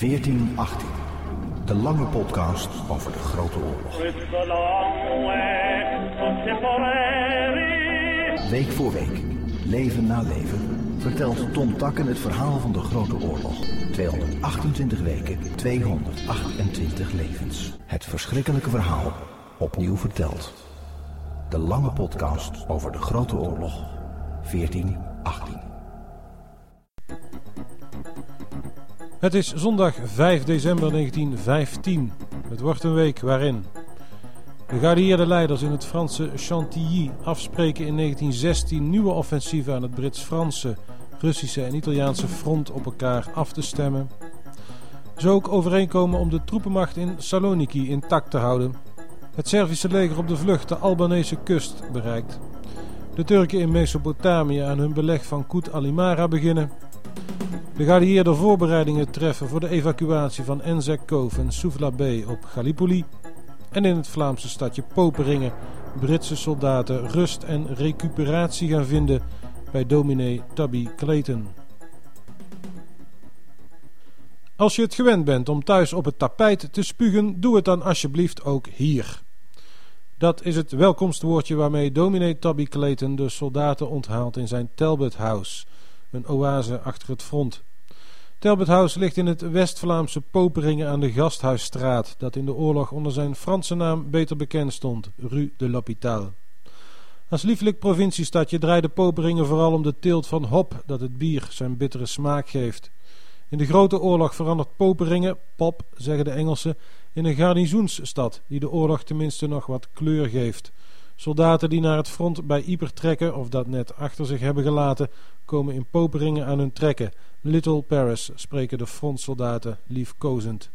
1418. De lange podcast over de Grote Oorlog. Week voor week, leven na leven, vertelt Tom Takken het verhaal van de Grote Oorlog. 228 weken, 228 levens. Het verschrikkelijke verhaal, opnieuw verteld. De lange podcast over de Grote Oorlog. 1418. Het is zondag 5 december 1915. Het wordt een week waarin de geallieerde leiders in het Franse Chantilly afspreken in 1916 nieuwe offensieven aan het Brits-Franse, Russische en Italiaanse front op elkaar af te stemmen. Ze ook overeenkomen om de troepenmacht in Saloniki intact te houden. Het Servische leger op de vlucht de Albanese kust bereikt. De Turken in Mesopotamië aan hun beleg van Kut Alimara beginnen. De geallieerde voorbereidingen treffen voor de evacuatie van Enzekov en Souvla Bay op Gallipoli. En in het Vlaamse stadje Poperingen Britse soldaten rust en recuperatie gaan vinden bij dominee Tabby Clayton. Als je het gewend bent om thuis op het tapijt te spugen, doe het dan alsjeblieft ook hier. Dat is het welkomstwoordje waarmee dominee Tabby Clayton de soldaten onthaalt in zijn Talbot House, een oase achter het front. Talbot House ligt in het West-Vlaamse Poperingen aan de Gasthuisstraat, dat in de oorlog onder zijn Franse naam beter bekend stond, Rue de l'Hôpital. Als lieflijk provinciestadje draaide Poperingen vooral om de teelt van hop dat het bier zijn bittere smaak geeft. In de grote oorlog verandert Poperingen, pop zeggen de Engelsen, in een garnizoensstad die de oorlog tenminste nog wat kleur geeft. Soldaten die naar het front bij Yper trekken of dat net achter zich hebben gelaten, komen in Poperingen aan hun trekken. Little Paris spreken de frontsoldaten liefkozend.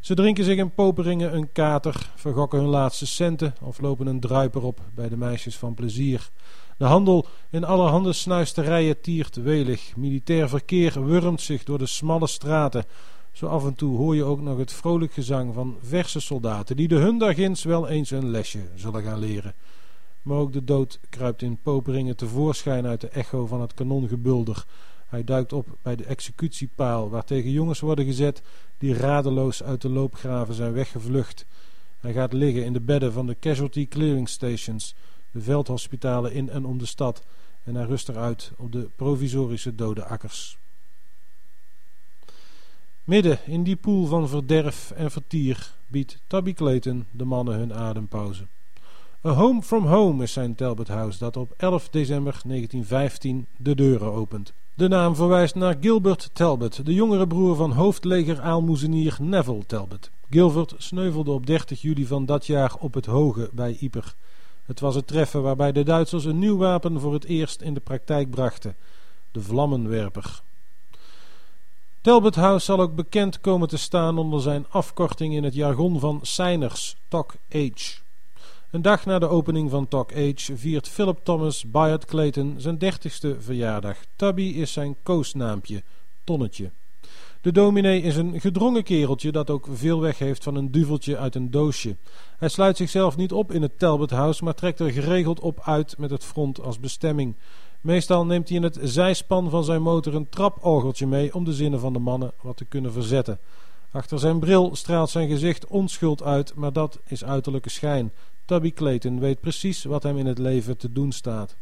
Ze drinken zich in Poperingen een kater, vergokken hun laatste centen of lopen een druiper op bij de meisjes van plezier. De handel in allerhande snuisterijen tiert welig. Militair verkeer wurmt zich door de smalle straten. Zo af en toe hoor je ook nog het vrolijk gezang van verse soldaten die de hun daarginds wel eens een lesje zullen gaan leren. Maar ook de dood kruipt in Poperingen tevoorschijn uit de echo van het kanongebulder. Hij duikt op bij de executiepaal waar tegen jongens worden gezet die radeloos uit de loopgraven zijn weggevlucht. Hij gaat liggen in de bedden van de casualty clearing stations, de veldhospitalen in en om de stad, en hij rust eruit op de provisorische dode akkers. Midden in die poel van verderf en vertier biedt Tabby Clayton de mannen hun adempauze. A Home from Home is zijn Talbot House dat op 11 december 1915 de deuren opent. De naam verwijst naar Gilbert Talbot, de jongere broer van hoofdleger aalmoezenier Neville Talbot. Gilbert sneuvelde op 30 juli van dat jaar op het Hoge bij Yper. Het was het treffen waarbij de Duitsers een nieuw wapen voor het eerst in de praktijk brachten: de vlammenwerper. Talbot House zal ook bekend komen te staan onder zijn afkorting in het jargon van Seiners, Tok H. Een dag na de opening van Tok H viert Philip Thomas Bayard Clayton zijn dertigste verjaardag. Tubby is zijn koosnaampje, Tonnetje. De dominee is een gedrongen kereltje dat ook veel weg heeft van een duveltje uit een doosje. Hij sluit zichzelf niet op in het Talbot House, maar trekt er geregeld op uit met het front als bestemming. Meestal neemt hij in het zijspan van zijn motor een traporgeltje mee om de zinnen van de mannen wat te kunnen verzetten. Achter zijn bril straalt zijn gezicht onschuld uit, maar dat is uiterlijke schijn. Tubby Clayton weet precies wat hem in het leven te doen staat.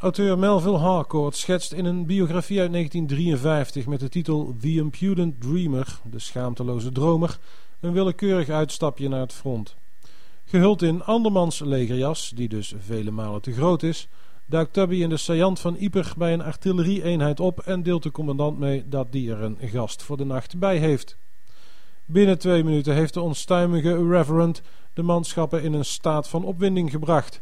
Auteur Melville Harcourt schetst in een biografie uit 1953 met de titel The Impudent Dreamer, de schaamteloze dromer, een willekeurig uitstapje naar het front. Gehuld in andermans legerjas, die dus vele malen te groot is, duikt Tubby in de saillant van Yper bij een artillerieeenheid op en deelt de commandant mee dat die er een gast voor de nacht bij heeft. Binnen twee minuten heeft de onstuimige Reverend de manschappen in een staat van opwinding gebracht.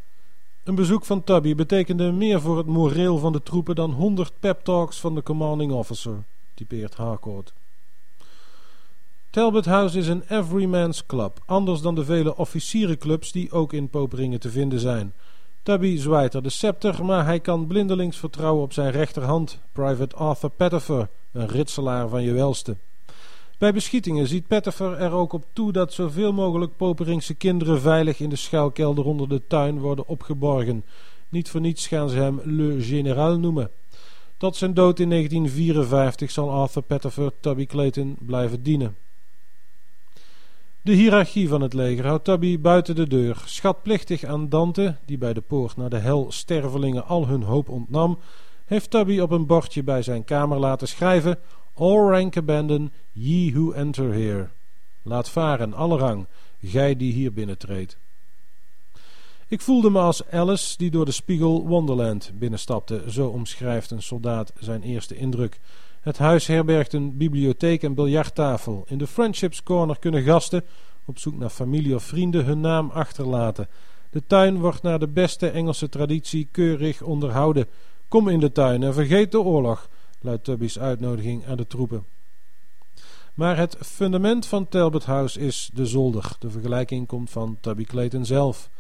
Een bezoek van Tubby betekende meer voor het moreel van de troepen dan honderd pep talks van de commanding officer, typeert Harcourt. Talbot House is een everyman's club, anders dan de vele officierenclubs die ook in Poperingen te vinden zijn. Tubby zwaait er de scepter, maar hij kan blindelings vertrouwen op zijn rechterhand, Private Arthur Pettifer, een ritselaar van je welste. Bij beschietingen ziet Pettifer er ook op toe dat zoveel mogelijk Poperingse kinderen veilig in de schuilkelder onder de tuin worden opgeborgen. Niet voor niets gaan ze hem Le Général noemen. Tot zijn dood in 1954 zal Arthur Pettiford Tubby Clayton blijven dienen. De hiërarchie van het leger houdt Tubby buiten de deur, schatplichtig aan Dante, die bij de poort naar de hel stervelingen al hun hoop ontnam, heeft Tubby op een bordje bij zijn kamer laten schrijven: All rank abandon, ye who enter here. Laat varen alle rang, gij die hier binnentreedt. Ik voelde me als Alice die door de spiegel Wonderland binnenstapte, zo omschrijft een soldaat zijn eerste indruk. Het huis herbergt een bibliotheek en biljarttafel. In de Friendships Corner kunnen gasten, op zoek naar familie of vrienden, hun naam achterlaten. De tuin wordt naar de beste Engelse traditie keurig onderhouden. Kom in de tuin en vergeet de oorlog, luidt Tubby's uitnodiging aan de troepen. Maar het fundament van Talbot House is de zolder. De vergelijking komt van Tubby Clayton zelf.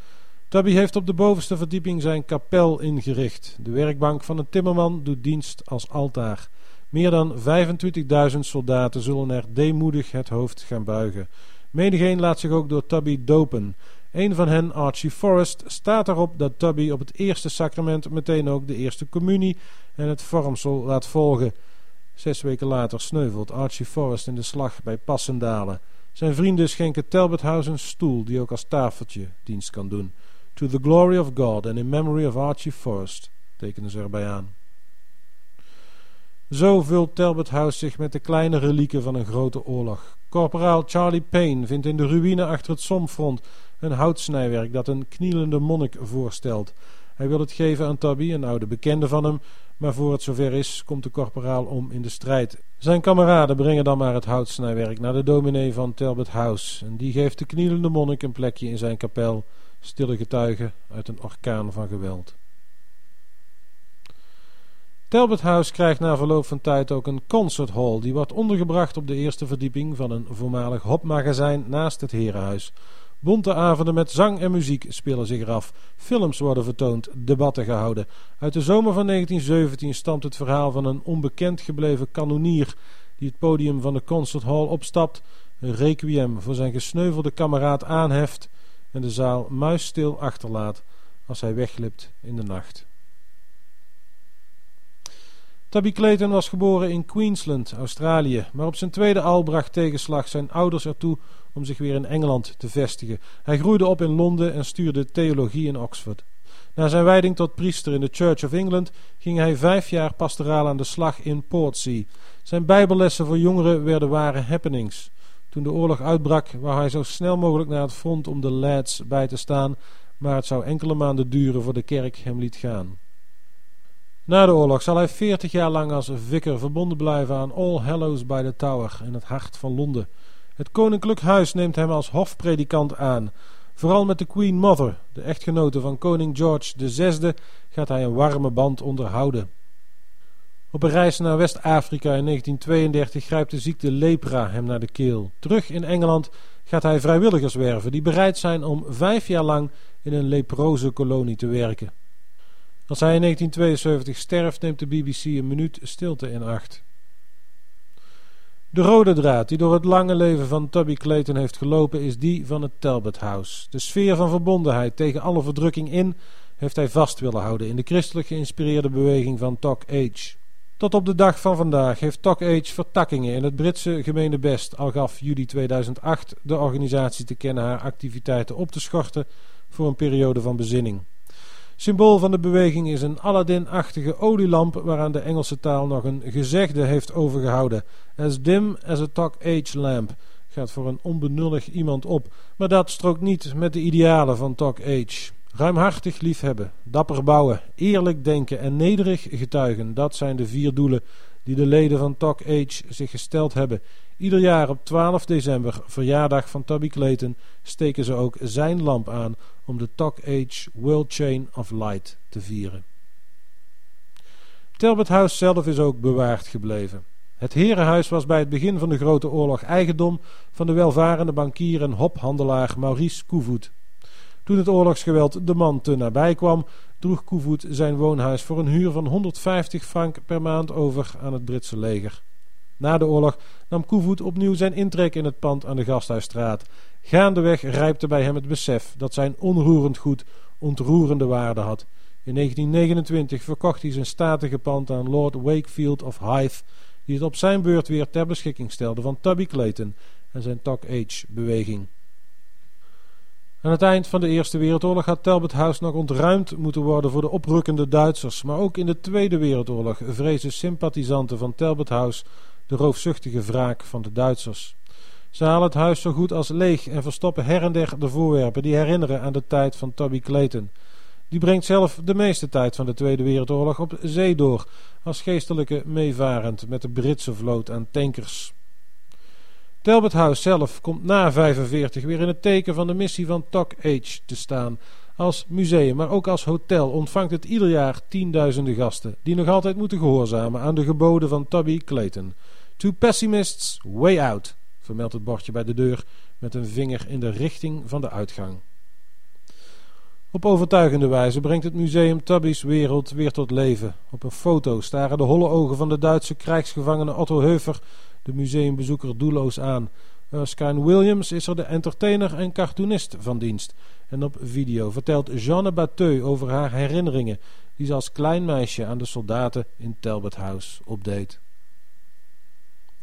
Tubby heeft op de bovenste verdieping zijn kapel ingericht. De werkbank van een timmerman doet dienst als altaar. Meer dan 25.000 soldaten zullen er deemoedig het hoofd gaan buigen. Menigeen laat zich ook door Tubby dopen. Een van hen, Archie Forrest, staat erop dat Tubby op het eerste sacrament meteen ook de eerste communie en het vormsel laat volgen. Zes weken later sneuvelt Archie Forrest in de slag bij Passendalen. Zijn vrienden schenken Talbot House een stoel die ook als tafeltje dienst kan doen. To the glory of God and in memory of Archie Forrest, tekenen ze erbij aan. Zo vult Talbot House zich met de kleine relieken van een grote oorlog. Corporaal Charlie Payne vindt in de ruïne achter het somfront een houtsnijwerk dat een knielende monnik voorstelt. Hij wil het geven aan Tabby, een oude bekende van hem, maar voor het zover is, komt de korporaal om in de strijd. Zijn kameraden brengen dan maar het houtsnijwerk naar de dominee van Talbot House, en die geeft de knielende monnik een plekje in zijn kapel, stille getuige uit een orkaan van geweld. Talbot House krijgt na verloop van tijd ook een concert hall. Die wordt ondergebracht op de eerste verdieping van een voormalig hopmagazijn naast het herenhuis. Bonte avonden met zang en muziek spelen zich eraf. Films worden vertoond, debatten gehouden. Uit de zomer van 1917 stamt het verhaal van een onbekend gebleven kanonier die het podium van de concert hall opstapt, een requiem voor zijn gesneuvelde kameraad aanheft en de zaal muisstil achterlaat als hij wegglipt in de nacht. Tabby Clayton was geboren in Queensland, Australië, maar op zijn tweede al bracht tegenslag zijn ouders ertoe om zich weer in Engeland te vestigen. Hij groeide op in Londen en stuurde theologie in Oxford. Na zijn wijding tot priester in de Church of England ging hij vijf jaar pastoraal aan de slag in Portsea. Zijn bijbellessen voor jongeren werden ware happenings. Toen de oorlog uitbrak, wou hij zo snel mogelijk naar het front om de lads bij te staan, maar het zou enkele maanden duren voor de kerk hem liet gaan. Na de oorlog zal hij veertig jaar lang als vicar verbonden blijven aan All Hallows by the Tower in het hart van Londen. Het koninklijk huis neemt hem als hofpredikant aan. Vooral met de Queen Mother, de echtgenote van koning George VI, gaat hij een warme band onderhouden. Op een reis naar West-Afrika in 1932 grijpt de ziekte lepra hem naar de keel. Terug in Engeland gaat hij vrijwilligers werven die bereid zijn om vijf jaar lang in een leproze kolonie te werken. Als hij in 1972 sterft, neemt de BBC een minuut stilte in acht. De rode draad die door het lange leven van Tubby Clayton heeft gelopen is die van het Talbot House. De sfeer van verbondenheid tegen alle verdrukking in heeft hij vast willen houden in de christelijk geïnspireerde beweging van Talk Age. Tot op de dag van vandaag heeft Talk Age vertakkingen in het Britse gemene best, al gaf juli 2008 de organisatie te kennen haar activiteiten op te schorten voor een periode van bezinning. Symbool van de beweging is een Aladdin-achtige olielamp waaraan de Engelse taal nog een gezegde heeft overgehouden. As dim as a talk age lamp gaat voor een onbenullig iemand op, maar dat strookt niet met de idealen van talk age. Ruimhartig liefhebben, dapper bouwen, eerlijk denken en nederig getuigen, dat zijn de vier doelen die de leden van Talk Age zich gesteld hebben. Ieder jaar op 12 december, verjaardag van Tubby Clayton, steken ze ook zijn lamp aan om de Talk Age World Chain of Light te vieren. Talbot House zelf is ook bewaard gebleven. Het herenhuis was bij het begin van de Grote Oorlog eigendom van de welvarende bankier en hophandelaar Maurice Koevoet. Toen het oorlogsgeweld de man te nabij kwam, droeg Koevoet zijn woonhuis voor een huur van 150 frank per maand over aan het Britse leger. Na de oorlog nam Koevoet opnieuw zijn intrek in het pand aan de Gasthuisstraat. Gaandeweg rijpte bij hem het besef dat zijn onroerend goed ontroerende waarde had. In 1929 verkocht hij zijn statige pand aan Lord Wakefield of Hythe, die het op zijn beurt weer ter beschikking stelde van Tubby Clayton en zijn Talk Age-beweging. Aan het eind van de Eerste Wereldoorlog had Talbot House nog ontruimd moeten worden voor de oprukkende Duitsers, maar ook in de Tweede Wereldoorlog vrezen sympathisanten van Talbot House de roofzuchtige wraak van de Duitsers. Ze halen het huis zo goed als leeg en verstoppen her en der de voorwerpen die herinneren aan de tijd van Tubby Clayton. Die brengt zelf de meeste tijd van de Tweede Wereldoorlog op zee door, als geestelijke meevarend met de Britse vloot aan tankers. House zelf komt na 45 weer in het teken van de missie van Talk Age te staan. Als museum, maar ook als hotel ontvangt het ieder jaar tienduizenden gasten, die nog altijd moeten gehoorzamen aan de geboden van Tubby Clayton. To pessimists, way out, vermeldt het bordje bij de deur met een vinger in de richting van de uitgang. Op overtuigende wijze brengt het museum Tubby's wereld weer tot leven. Op een foto staren de holle ogen van de Duitse krijgsgevangene Otto Heuver de museumbezoeker doelloos aan. Erskine Williams is er de entertainer en cartoonist van dienst. En op video vertelt Jeanne Bateu over haar herinneringen die ze als klein meisje aan de soldaten in Talbot House opdeed.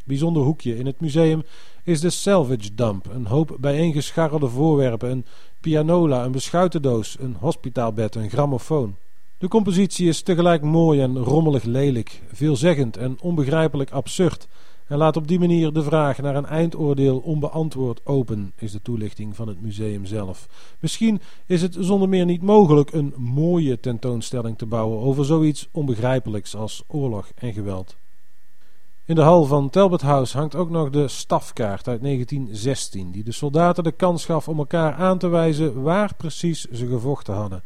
Bijzonder hoekje in het museum is de salvage dump, een hoop bijeengescharrelde voorwerpen, een pianola, een beschuitendoos, een hospitaalbed, een grammofoon. De compositie is tegelijk mooi en rommelig lelijk, veelzeggend en onbegrijpelijk absurd en laat op die manier de vraag naar een eindoordeel onbeantwoord open, is de toelichting van het museum zelf. Misschien is het zonder meer niet mogelijk een mooie tentoonstelling te bouwen over zoiets onbegrijpelijks als oorlog en geweld. In de hal van Talbot House hangt ook nog de stafkaart uit 1916, die de soldaten de kans gaf om elkaar aan te wijzen waar precies ze gevochten hadden.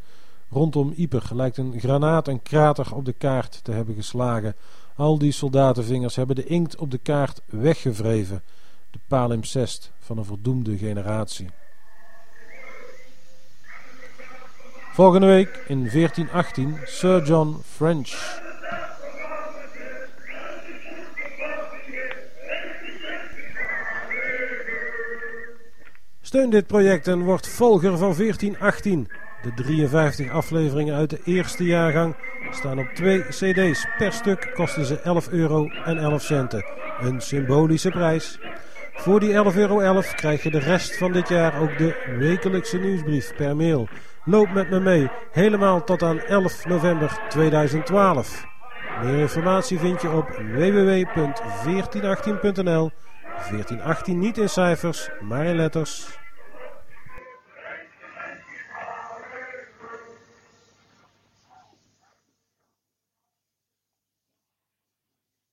Rondom Ieper lijkt een granaat een krater op de kaart te hebben geslagen. Al die soldatenvingers hebben de inkt op de kaart weggevreven. De palimpsest van een verdoemde generatie. Volgende week in 1418 Sir John French. Steun dit project en word volger van 1418. De 53 afleveringen uit de eerste jaargang staan op twee cd's. Per stuk kosten ze 11 euro en 11 centen. Een symbolische prijs. Voor die 11,11 euro 11 krijg je de rest van dit jaar ook de wekelijkse nieuwsbrief per mail. Loop met me mee, helemaal tot aan 11 november 2012. Meer informatie vind je op www.1418.nl 1418 niet in cijfers, maar in letters.